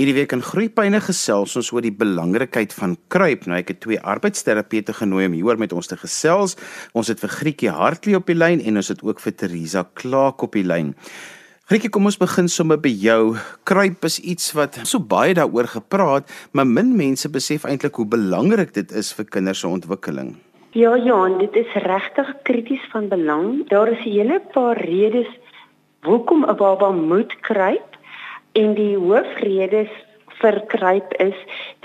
Hierdie week in Groeipyne gesels ons oor die belangrikheid van kruip. Nou ek het twee arbeidsterapeute genooi om hieroor met ons te gesels. Ons het vir Grietjie Hartley op die lyn en ons het ook vir Teresa Klaak op die lyn. Grietjie, kom ons begin sommer by jou. Kruip is iets wat so baie daaroor gepraat, maar min mense besef eintlik hoe belangrik dit is vir kinders se ontwikkeling. Ja, Johan, dit is regtig krities van belang. Daar is 'n hele paar redes hoekom 'n baba moet kruip En die hoofredes vir kruip is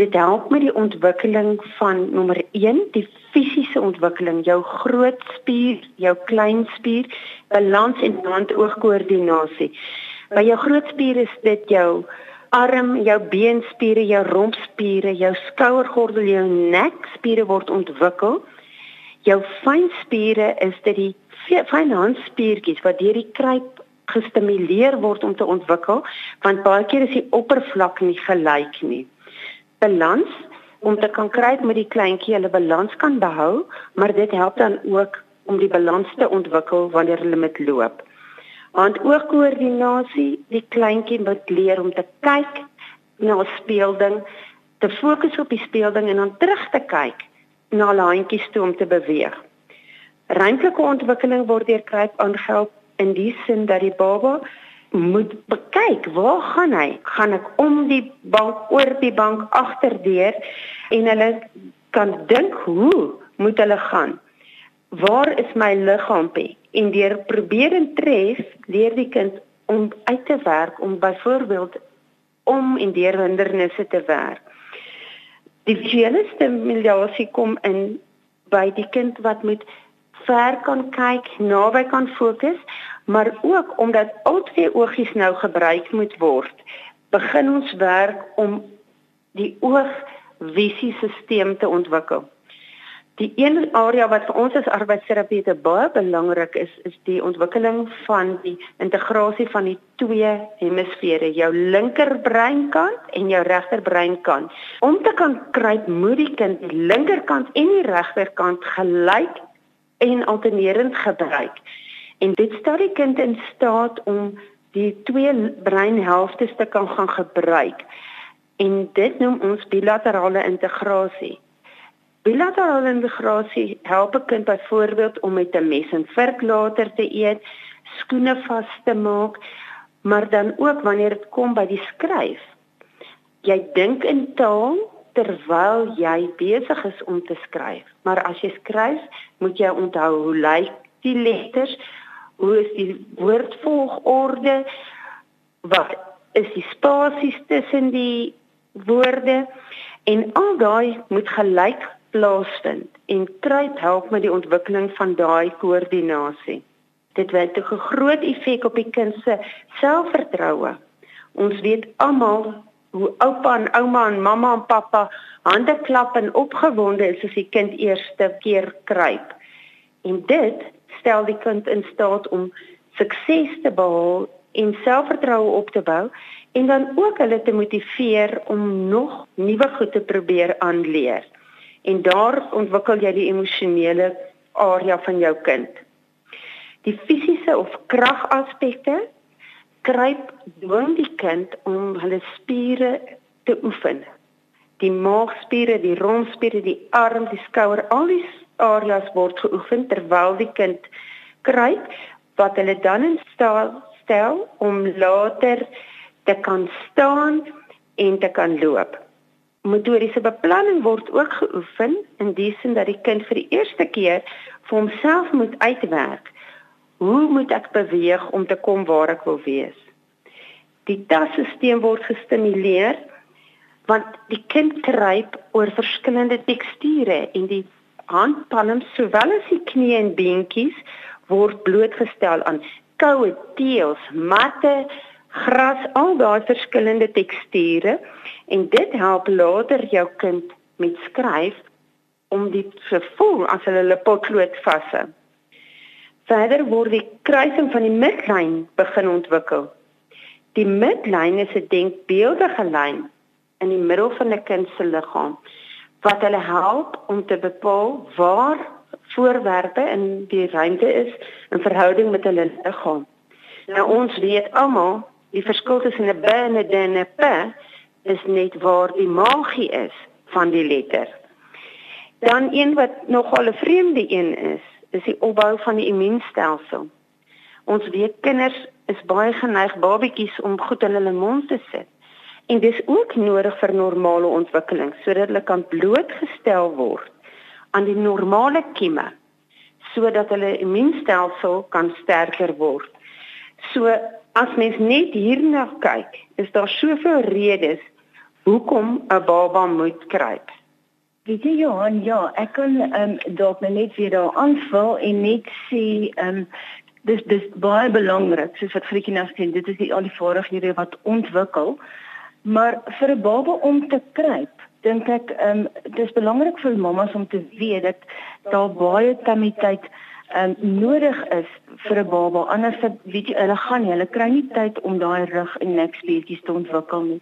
dit help met die ontwikkeling van nommer 1, die fisiese ontwikkeling, jou groot spier, jou klein spier, balans en hand-oog-koördinasie. By jou groot spier is dit jou arm, jou beenspiere, jou rompspiere, jou skouergordel, jou nekspiere word ontwikkel. Jou fyn spiere is dit die fyn handspiertjies wat deur die kruip gestimuleer word om te ontwikkel want baie keer is die oppervlak nie gelyk nie. Balans om te kan kry met die kleintjie hulle balans kan behou, maar dit help dan ook om die balans te ontwikkel wanneer hulle met loop. Hand-oog-koördinasie, die kleintjie moet leer om te kyk na 'n speelding, te fokus op die speelding en dan terug te kyk na hulle handjies toe om te beweeg. Ruimtelike ontwikkeling word deur kruip aangehelp in die sin dat die baba moet kyk waar gaan hy? Gaan ek om die bank oor die bank agterdeur en hulle kan dink hoe moet hulle gaan? Waar is my liggaampie en deur probeer en tref leer die kind om uit te werk om byvoorbeeld om en deur hindernisse te werk. Die visuele stimulasie kom in by die kind wat met ver kan kyk, naby kan fokus, maar ook omdat al twee oogies nou gebruik moet word, begin ons werk om die oogvisiesisteem te ontwikkel. Die een area wat vir ons as arbeidsterapeute baie belangrik is, is die ontwikkeling van die integrasie van die twee hemisfere, jou linkerbreinkant en jou regterbreinkant. Om te kan kry moet die kind die linkerkant en die regterkant gelyk en alternerend gebruik. En dit stel die kind in staat om die twee breinhelftes te kan gaan gebruik. En dit noem ons bilaterale integrasie. Bilaterale integrasie help 'n kind byvoorbeeld om met 'n mes en vork later te eet, skoene vas te maak, maar dan ook wanneer dit kom by die skryf. Jy dink in taal terwyl jy besig is om te skryf. Maar as jy skryf, moet jy onthou hoe lyk die letters, hoe is die woordvolgorde, wat is die spasies tussen die woorde en al daai moet gelyk plaasvind en kruip help met die ontwikkeling van daai koördinasie. Dit het 'n groot effek op die kind se selfvertroue. Ons weet almal hoe oupa en ouma en mamma en pappa hande klap en opgewonde is as die kind eerste keer kruip. En dit stel die kind in staat om sukses te behaal en selfvertroue op te bou en dan ook hulle te motiveer om nog nuwe goed te probeer aanleer. En daar ontwikkel jy die emosionele area van jou kind. Die fisiese of kragaspekte kruip dwing die kind om hulle spiere te oefen. Die maagspiere, die rompspiere, die arm, die skouer, al die areas word geoefen terwyl die kind kruip wat hulle dan in staat stel om later te kan staan en te kan loop. Motoriese beplanning word ook geoefen in die sin dat die kind vir die eerste keer vir homself moet uitwerk Hoe moet ek beweeg om te kom waar ek wil wees? Die tasstelsel word gestimuleer want die kind kruip oor verskillende teksture en die handpalms sowel as die knie en beentjies word blootgestel aan koue teels, matte, gras, al daai verskillende teksture en dit help later jou kind met skryf om dit te voel as hulle hulle potlood vashou. Verder word die kruising van die midlyn begin ontwikkel. Die midlyn is 'n denkbeeldige lyn in die middel van 'n kind se liggaam wat hulle help om te bepaal waar voorwerpe in die ruimte is in verhouding met hulle liggaam. Nou ons weet almal die verskil tussen 'n b en 'n d en 'n p is net waar die maagie is van die letter. Dan een wat nogal 'n vreemde een is, is die opbou van die immuunstelsel. Ons weet kinders is baie geneig babatjies om goed in hulle mond te sit. En dis ook nodig vir normale ontwikkeling sodat hulle kan blootgestel word aan die normale kieme sodat hulle immuunstelsel kan sterker word. So as mens net hierna kyk, is daar soveel redes hoekom 'n baba moet kruip. Weet jy Johan, ja, ek kan ehm um, dalk net weer daar aanvul en net sê ehm um, dis dis baie belangrik soos wat Grietjie nou sê, dit is die al die vaardighede wat ontwikkel. Maar vir 'n baba om te kruip, dink ek ehm um, dis belangrik vir mammas om te weet dat daar baie tamiteit ehm um, nodig is vir 'n baba. Anders weet jy hulle gaan nie, hulle kry nie tyd om daai rug en nek spiertjies te ontwikkel nie.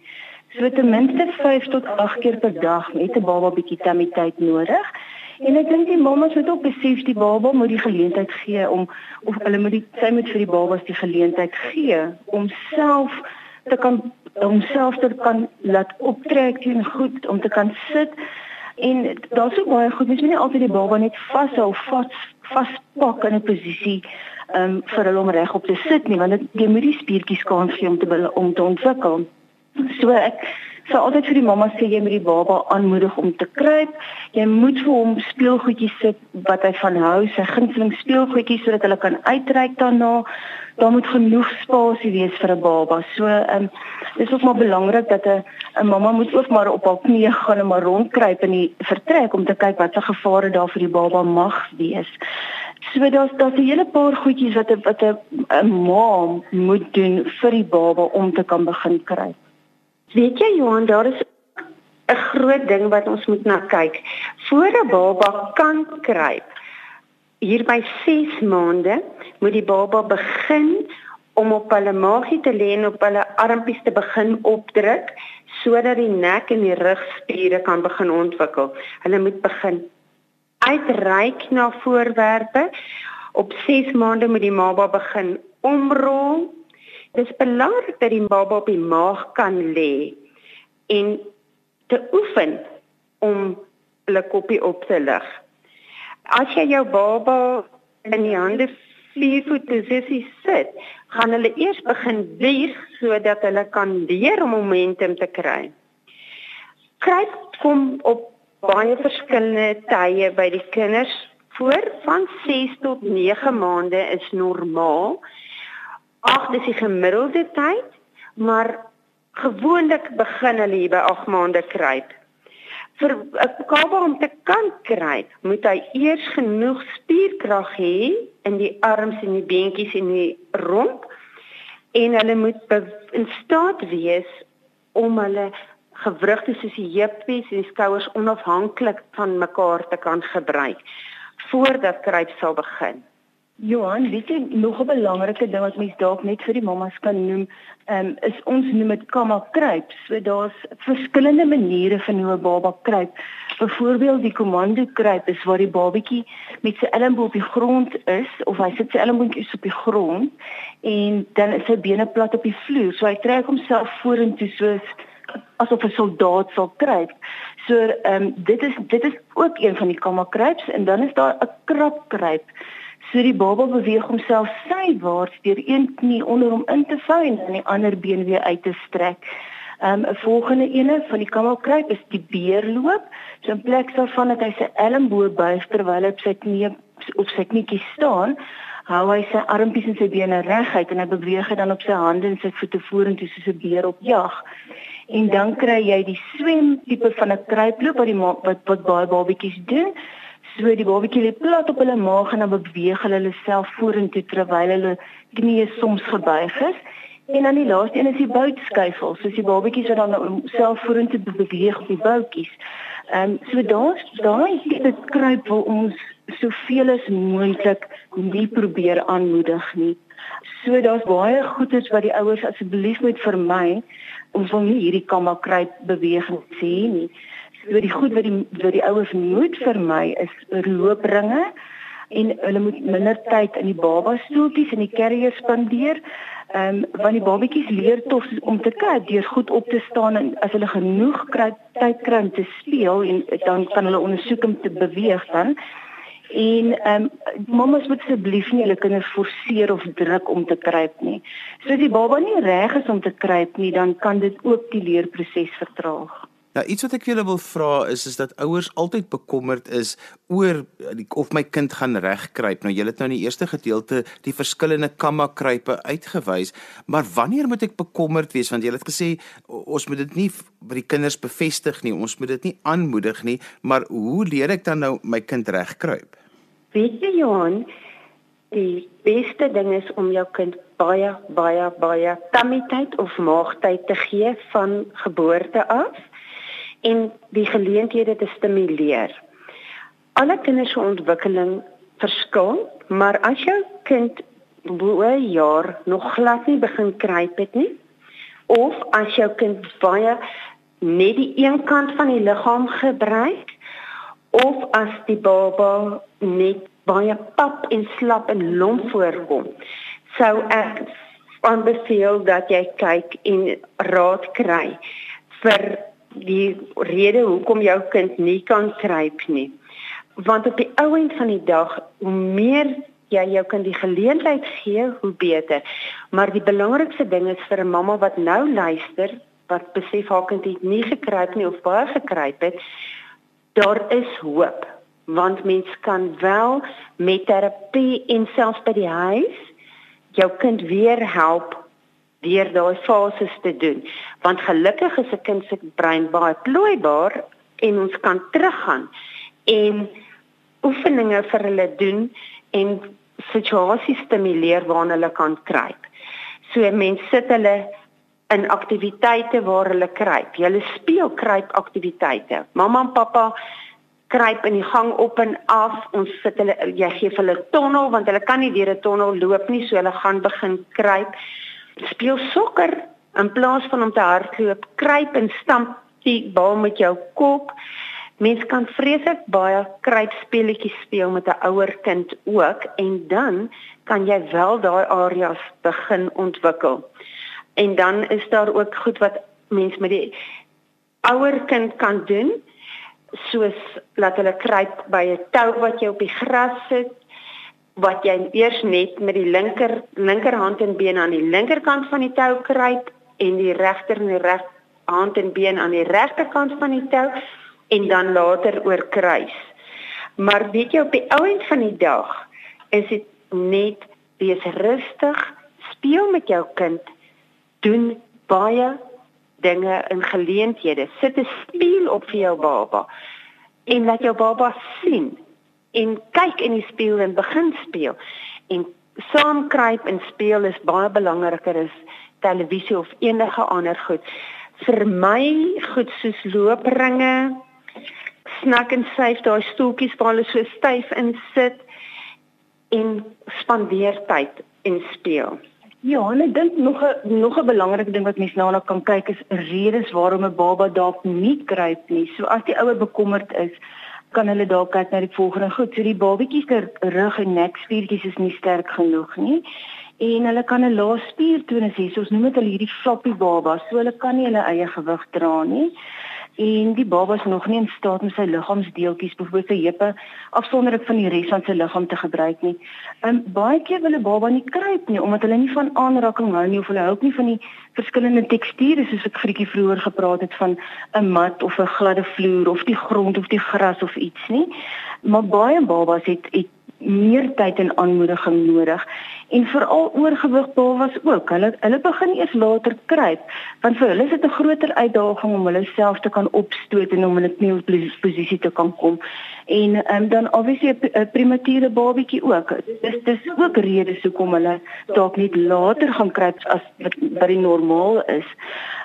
So ten minste 5 tot 8 keer per dag met 'n baba bietjie tamiteit nodig. En ek dink die mammas moet ook besef die baba moet die geleentheid gee om of hulle moet die sy moet vir die babas die geleentheid gee om self te kan om self te kan laat optrek en goed om te kan sit en daar's ook baie goed mens moet nie altyd die baba net vashou vas vaspak in 'n posisie um, vir hulle om regop te sit nie want dit jy moet die spiertjies kans gee om te om te ontwikkel so ek So altyd vir die mamma sê jy moet die baba aanmoedig om te kruip. Jy moet vir hom speelgoedjies sit wat hy van hou, sy gunsteling speelgoedjies sodat hulle kan uitreik daarna daar moet genoeg spasie wees vir 'n baba. So ehm um, dis ook maar belangrik dat 'n 'n mamma moet ook maar op haar knieë gaan en maar rondkruip in die vertrek om te kyk wat se gevare daar vir die baba mag wees. So daar's daar's 'n hele paar goedjies wat 'n wat 'n ma moet doen vir die baba om te kan begin kruip. Weet jy Johan, daar is 'n groot ding wat ons moet na kyk. Voor 'n baba kan kruip, hier by 6 maande moet die baba begin om op hulle maagie te lê en op hulle armpies te begin opdruk sodat die nek en die rugspiere kan begin ontwikkel. Hulle moet begin uitreik na voorwerpe. Op 6 maande moet die baba begin omrol. Dit is belangrik dat die baba op die maag kan lê en te oefen om hulle koppie op te lig. As jy jou baba in die hande viervoet posisie sit, gaan hulle eers begin wieg sodat hulle kan leer om momentum te kry. Kruip kom op baie verskillende tye by die kinders voor van 6 tot 9 maande is normaal. Ag, dis die gemiddelde tyd, maar gewoonlik begin hulle hier by 8 maande kruip vir 'n kabel om te kan kry, moet hy eers genoeg spierkrag hê in die arms en die beentjies en die romp en hulle moet in staat wees om hulle gewrigte soos die heupies en die skouers onafhanklik van mekaar te kan gebruik voordat kruip sal begin. Johan, weet jy nog 'n belangrike ding wat mens dalk net vir die mammas kan noem, um, is ons noem dit kamma kruip. So daar's verskillende maniere van hoe 'n baba kruip. Byvoorbeeld die komando kruip is waar die babatjie met sy elmboog op die grond is of hy sit sy elmbootjies op die grond en dan is sy bene plat op die vloer. So hy trek homself vorentoe soos asof 'n soldaat sal kruip. So ehm um, dit is dit is ook een van die kamma kruips en dan is daar 'n krap kruip. So die baba beweeg homself sywaarts deur een knie onder hom in te vou en dan die ander been weer uit te strek. Um 'n volgende ene van die kamelkruip is die beerloop. So in plek daarvan dat hy sy elmboog buig terwyl hy op sy knie op sy knietjies staan, hou hy sy armpies en sy bene reguit en hy beweeg dan op sy hande en sy voete vorentoe soos 'n beer op jag. En dan kry jy die swem tipe van 'n kruiploop wat die wat wat baie babatjies doen. So die babatjie lê plat op hulle maag en dan beweeg hulle hulle self vorentoe terwyl hulle knieë soms gebuig is. En dan die laaste een is die boutskuifel, soos die babatjies wat dan self vorentoe beweeg op die boutjies. Ehm um, so daar daai dit kruip wil ons soveel as moontlik nie probeer aanmoedig nie. So daar's baie goeders wat die ouers asseblief moet vermy. Ons wil nie hierdie kamma kruip beweging sien nie. So die goed wat die wat die ouers moet vermy is loopringe en hulle moet minder tyd in die baba stoeltjies en die carrier spandeer. Ehm um, want die babatjies leer tog om te kyk deur goed op te staan en as hulle genoeg kry tyd kry om te speel en dan kan hulle ondersoek om te beweeg dan. En ehm um, mammas moet asseblief nie hulle kinders forceer of druk om te kruip nie. So as die baba nie reg is om te kruip nie, dan kan dit ook die leerproses vertraag. Ja, iets wat ek julle wil vra is is dat ouers altyd bekommerd is oor of my kind gaan regkruip. Nou julle het nou in die eerste gedeelte die verskillende kamma kruipe uitgewys, maar wanneer moet ek bekommerd wees want julle het gesê ons moet dit nie by die kinders bevestig nie, ons moet dit nie aanmoedig nie, maar hoe leer ek dan nou my kind regkruip? Weet jy Johan, die beste ding is om jou kind baie baie baie tammityd of maagtyd te gee van geboorte af en die geleenthede te stimuleer. Alle kinders se ontwikkeling verskil, maar as jou kind bo 'n jaar nog glad nie begin kruip het nie of as jou kind baie net die een kant van die liggaam gebruik of as die baba net baie pap en slap en lomp voorkom sou ek aanbeveel dat jy kyk en raad kry vir die rede hoekom jou kind nie kan kruip nie. Want op die ou end van die dag, hoe meer jy jou kind die geleentheid gee, hoe beter. Maar die belangrikste ding is vir 'n mamma wat nou luister, wat besef haar kind het nie gekruip nie of baie gekruip het, daar is hoop. Want mens kan wel met terapie en selfs by die huis jou kind weer help deur daai fases te doen. Want gelukkig is 'n kind se brein baie plooibaar en ons kan teruggaan en oefeninge vir hulle doen en situasies stimuleer waarna hulle kan kruip. So mense sit hulle in aktiwiteite waar hulle kruip. Hulle speel kruip aktiwiteite. Mamma en pappa kruip in die gang op en af. Ons sit hulle jy gee hulle tonnel want hulle kan nie deur 'n tonnel loop nie, so hulle gaan begin kruip speel sokker in plaas van om te hardloop, kruip en stamp die bal met jou kop. Mens kan vreeslik baie kruipspelletjies speel met 'n ouer kind ook en dan kan jy wel daai areas begin ontwikkel. En dan is daar ook goed wat mens met die ouer kind kan doen soos laat hulle kruip by 'n tou wat jy op die gras sit wat jy eers net met die linker linkerhand en been aan die linkerkant van die tou kruip en die regter en die reg hand en been aan die regterkant van die tou en dan later oor kruis. Maar weet jy op die ouend van die dag is dit net wees rustig, speel met jou kind, doen baie dinge in geleenthede. Sit 'n spieël op vir jou baba en laat jou baba sien en kyk in die spieël en begin speel. En saam kruip en speel is baie belangriker as televisie of enige ander goed. Vir my goed soos loopringe, snak en syf daai stoeltjies waar hulle so styf in sit en spandeer tyd en speel. Ja, en ek dink nog 'n nog 'n belangrike ding wat mense nou na kan kyk is redes waarom 'n baba dalk nie kruip nie. So as die ouer bekommerd is, kan hulle dalk kyk na die volgende goed. So die babatjies se rug en nekspiertjies is nie sterk genoeg nie. En hulle kan 'n lae spiertonus hê. So ons noem dit hulle hierdie floppy baba. So hulle kan nie hulle eie gewig dra nie en die baba is nog nie in staat om sy liggaamsdeeltjies, byvoorbeeld sy heupe, afsonderlik van die res van sy liggaam te gebruik nie. Um baie keer wil 'n baba nie kruip nie omdat hulle nie van aanraking hou nie of hulle hou nie van die verskillende teksture soos ek vriendjie vroeër gepraat het van 'n mat of 'n gladde vloer of die grond of die gras of iets nie. Maar baie babas het het meer tyd en aanmoediging nodig en veral oorgewig babas ook. Hulle hulle begin eers later kruip want vir hulle is dit 'n groter uitdaging om hulle self te kan opstoot en om in 'n nuwe posisie te kan kom. En um, dan obviously 'n premature babatjie ook. Dis dis ook redes hoekom hulle dalk net later gaan kruip as wat wat die normaal is.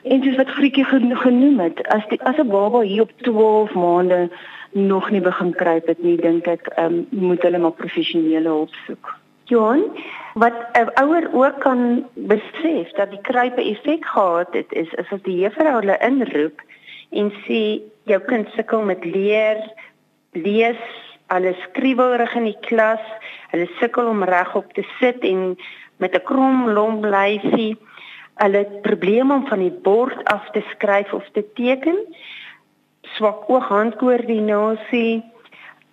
En soos wat Grietjie genoem het, as die, as 'n baba hier op 12 maande nog nie begin kruip het nie, dink ek, ehm um, moet hulle maar professionele hulp soek. Johan, wat 'n ouer ook kan besef dat die kruipe effek gehad het, is is as die juffrou hulle inroep en sê jou kind sukkel met leer, lees, Hulle skrywerig in die klas. Hulle sukkel om regop te sit en met 'n krom lomp lyfie. Hulle het probleme om van die bord af te skryf of te teken. Swak ooghandkoördinasie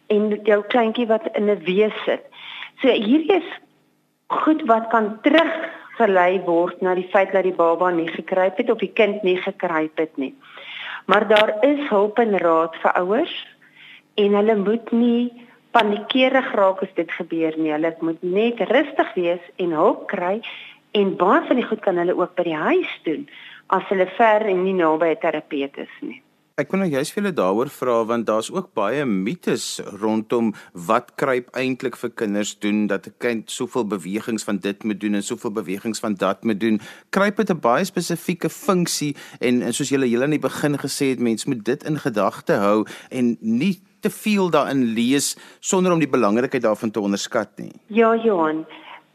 en jou kleintjie wat in 'n wees sit. So hier is goed wat kan teruggelei word na die feit dat die baba nie gekruip het of die kind nie gekruip het nie. Maar daar is hulp en raad vir ouers en hulle moet nie paniekerig raak as dit gebeur nie. Hulle moet net rustig wees en hulp kry en baie van die goed kan hulle ook by die huis doen as hulle ver en nie naby 'n terapeut is nie. Ek kon nou juist vir julle daaroor vra want daar's ook baie mites rondom wat kruip eintlik vir kinders doen dat 'n kind soveel bewegings van dit moet doen en soveel bewegings van dat moet doen. Kruip het 'n baie spesifieke funksie en, en soos julle heel aan die begin gesê het, mens moet dit in gedagte hou en nie te veel daarin lees sonder om die belangrikheid daarvan te onderskat nie. Ja, Johan.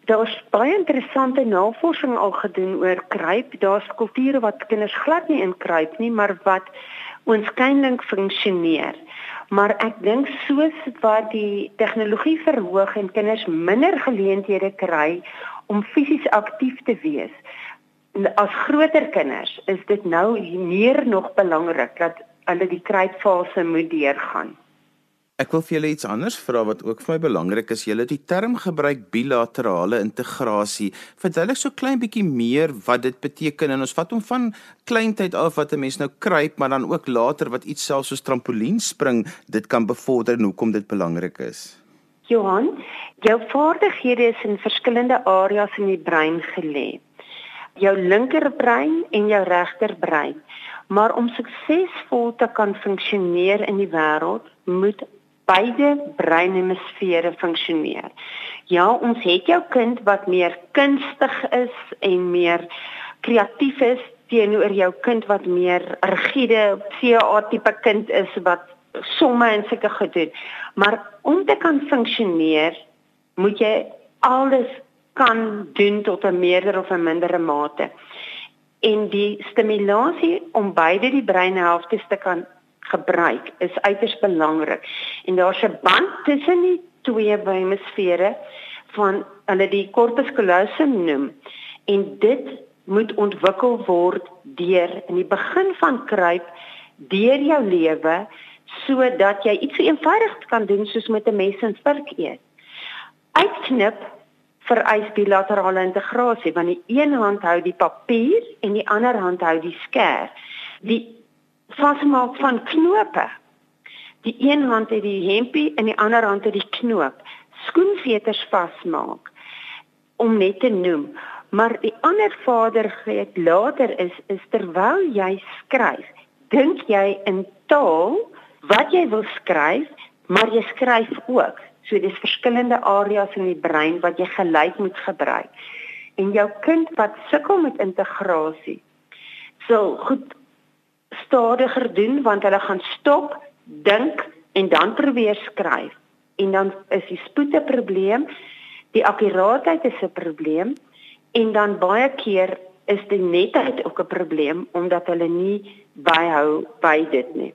Daar's baie interessante navorsing al gedoen oor kruip. Daar's kulture wat kinders glad nie in kruip nie, maar wat oënskynlik funksioneer. Maar ek dink soos wat die tegnologie verhoog en kinders minder geleenthede kry om fisies aktief te wees, as groter kinders is dit nou meer nog belangrik dat hulle die kruipfase moet deurgaan. Ek wil vir julle iets anders vra wat ook vir my belangrik is. Julle het die term gebruik bilaterale integrasie. Verduidelik so klein bietjie meer wat dit beteken en ons vat hom van kleintyd af wat 'n mens nou kruip, maar dan ook later wat iets selfs soos trampolien spring, dit kan bevorder en hoekom dit belangrik is. Johan, jou vaardighede is in verskillende areas in die brein gelê. Jou linkerbrein en jou regterbrein. Maar om suksesvol te kan funksioneer in die wêreld, moet beide breinhemisfere funksioneer. Ja, ons het jou kind wat meer kunstig is en meer kreatief is teenoor jou kind wat meer rigiede CA tipe kind is wat somme en sulke gedoen. Maar om te kan funksioneer, moet jy alles kan doen tot 'n meerder of 'n mindere mate. En die stimulasie om beide die breinhelftes te kan gebruik is uiters belangrik en daar's 'n band tussen die twee hemisfere van hulle die corpus callosum noem en dit moet ontwikkel word deur in die begin van kruip deur jou lewe sodat jy iets so eenvoudig kan doen soos met 'n mes en vurk eet. Uitknip vereis bilaterale integrasie want die een hand hou die papier en die ander hand hou die skêr. Die vasmaak van knope. Die een hand het die hempie en die ander hand het die knoop. Skoenveters vasmaak om net te noem. Maar die ander vaardigheid later is is terwyl jy skryf, dink jy in taal wat jy wil skryf, maar jy skryf ook. So dis verskillende areas in die brein wat jy gelyk moet gebruik. En jou kind wat sukkel met integrasie, sal goed stadiger doen want hulle gaan stop, dink en dan probeer skryf. En dan is die spoed 'n probleem, die akkuraatheid is 'n probleem en dan baie keer is die netheid ook 'n probleem omdat hulle nie byhou by dit nie.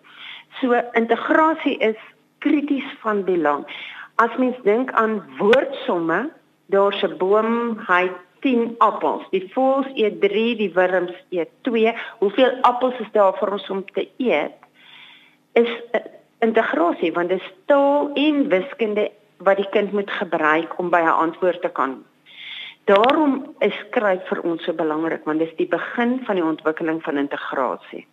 So integrasie is krities van belang. As mens dink aan woordsomme, daar's 'n boom, hy 10 appels. Die voëls eet 3, die wurms eet 2. Hoeveel appels is daar vir ons om te eet? Is uh, integrasie want dit is taal en wiskunde wat die kind moet gebruik om by 'n antwoord te kan. Daarom is skryf vir ons so belangrik want dit is die begin van die ontwikkeling van integrasie.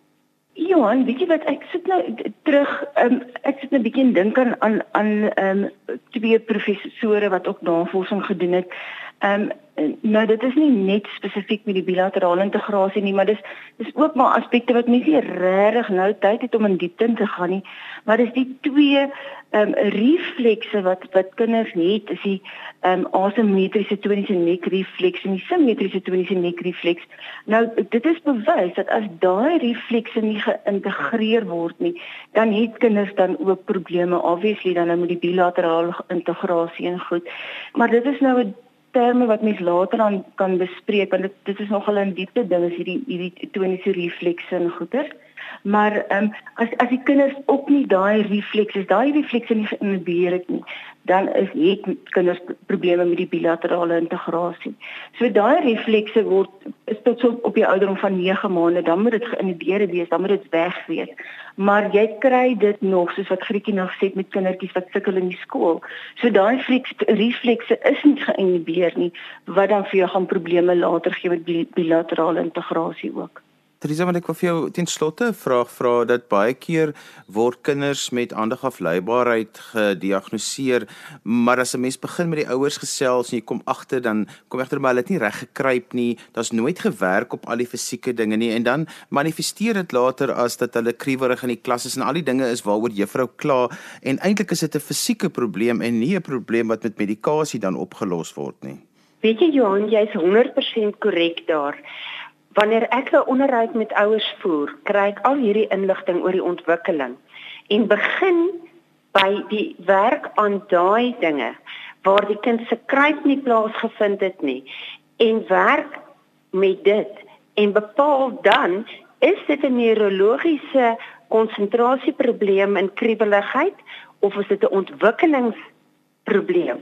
Johan, weet jy wat ek sit nou terug, um, ek sit 'n bietjie dink aan aan aan ehm um, twee professore wat ook navorsing gedoen het. Ehm um, nou dit is nie net spesifiek met die bilaterale integrasie nie, maar dis dis ook maar aspekte wat mense regtig nou tyd het om in diepte te gaan nie. Maar dis die twee ehm um, reflekse wat wat kinders het, is die ehm um, asimetriese toniese nekrefleks en die simmetriese toniese nekrefleks. Nou dit is bewys dat as daai reflekse nie geïntegreer word nie, dan het kinders dan ook probleme obviously dan nou met die bilaterale integrasie en goed. Maar dit is nou 'n terme wat mens later dan kan bespreek want dit dit is nogal 'n diepte ding is hierdie hierdie toniese reflekse en goeie. Maar ehm um, as as die kinders ook nie daai reflekse, daai reflekse nie geïnhibeer het nie, dan is het kinders probleme met die bilaterale integrasie. So daai reflekse word is tot so op die ouderdom van 9 maande, dan moet dit geïnhibeer wees, dan moet dit weg wees. Maar jy kry dit nog soos wat Grietjie nog sê met kindertjies wat sukkel in die skool. So daai reflekse is nie geïnhibeer nie, wat dan vir jou gaan probleme later gee met bilaterale integrasie ook. Teresa, want ek wil vir jou ten slotte 'n vraag vra dat baie keer word kinders met aandagafleibaarheid gediagnoseer, maar as 'n mens begin met die ouers gesels en jy kom agter dan kom egter maar hulle het nie reg gekruip nie, daar's nooit gewerk op al die fisieke dinge nie en dan manifesteer dit later as dat hulle kriwerig in die klas is en al die dinge is waaroor juffrou kla en eintlik is dit 'n fisieke probleem en nie 'n probleem wat met medikasie dan opgelos word nie. Weet jy Johan, jy's 100% korrek daar. Wanneer ek 'n onderhoud met ouers voer, kry ek al hierdie inligting oor die ontwikkeling en begin by die werk aan daai dinge waar die kind se kruip nie plaasgevind het nie en werk met dit en bepaal dan is dit 'n neurologiese konsentrasieprobleem in kriweligheid of is dit 'n ontwikkelingsprobleem?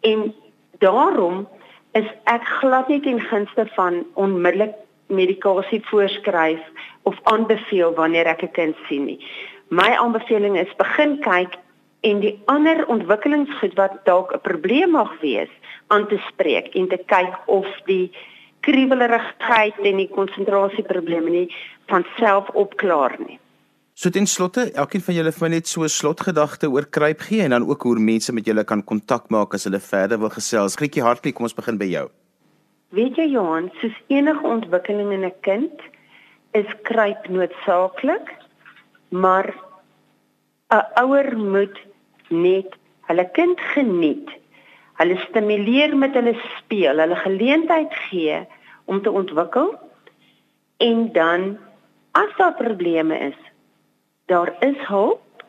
En daarom is ek glad nie ten gunste van onmiddellik medikasie voorskryf of aanbeveel wanneer ek 'n kind sien nie. My aanbeveling is begin kyk en die ander ontwikkelingsgoed wat dalk 'n probleem mag wees aan te spreek en te kyk of die kriwelerigheid en die konsentrasieprobleme nie van self opklaar nie. So ten slotte, elkeen van julle vir my net so 'n slotgedagte oor kruip gee en dan ook hoe mense met julle kan kontak maak as hulle verder wil gesels. Grietjie Hartlik, kom ons begin by jou. Weet jy Johan, soos enige ontwikkeling in 'n kind is kruip noodsaaklik, maar 'n ouer moet net hulle kind geniet. Hulle stimuleer met hulle speel, hulle geleentheid gee om te ontwikkel en dan as daar probleme is, daar is hulp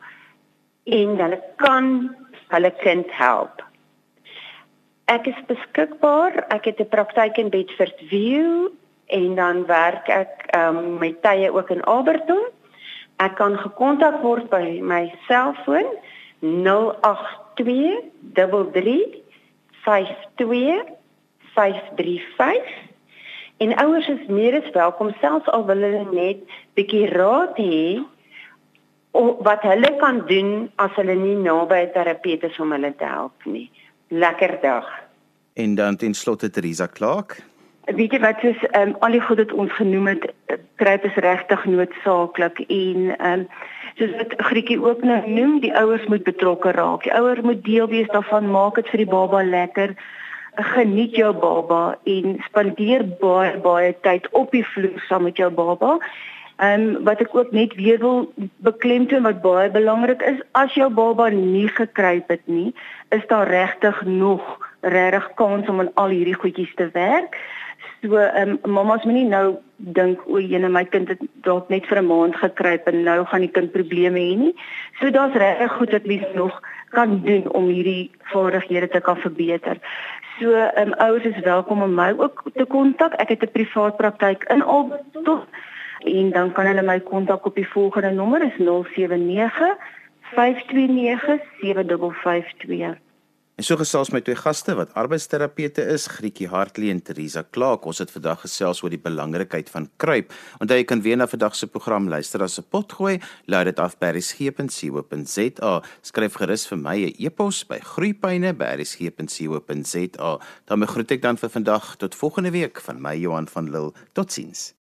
en hulle kan hulle kind help. Ek is beskikbaar. Ek het 'n praktyk in Bedford View en dan werk ek um, met tye ook in Alberton. Ek kan gekontak word by my selfoon 082 33 52 En ouers is meer as welkom selfs al wil hulle net bietjie raad hê wat hulle kan doen as hulle nie naby 'n terapeut is om hulle te help nie lekker dag. En dan ten slotte Teresa Clark. Weet jy wat is ehm um, al die goed wat ons genoem het, kruip is regtig noodsaaklik en ehm um, soos wat Grietjie ook nou noem, die ouers moet betrokke raak. Die ouer moet deel wees daarvan, maak dit vir die baba lekker. Geniet jou baba en spandeer baie baie tyd op die vloer saam met jou baba Ehm um, wat ek ook net weer wil beklemtoon wat baie belangrik is, as jou baba nie gekruip het nie, is daar regtig nog regtig kans om aan al hierdie goedjies te werk. So ehm um, mamas moenie nou dink o, jene my kind het dalk net vir 'n maand gekruip en nou gaan die kind probleme hê nie. So daar's regtig goed wat mens nog kan doen om hierdie vaardighede te kan verbeter. So ehm um, ouers is welkom om my ook te kontak. Ek het 'n privaat praktyk in Alberton en dan kan hulle my kontak op die volgende nommer is 079 529 7552. En so gesels my twee gaste wat arbeidsterapeute is, Grietjie Hartley en Teresa Klaak. Ons het vandag gesels oor die belangrikheid van kruip. Onthou jy kan weer na vandag se program luister as 'n potgooi. Laat dit af by resgep.co.za. Skryf gerus vir my 'n e-pos by groeipyne@resgep.co.za. Dan groet ek dan vir vandag tot volgende week van my Johan van Lille. Totsiens.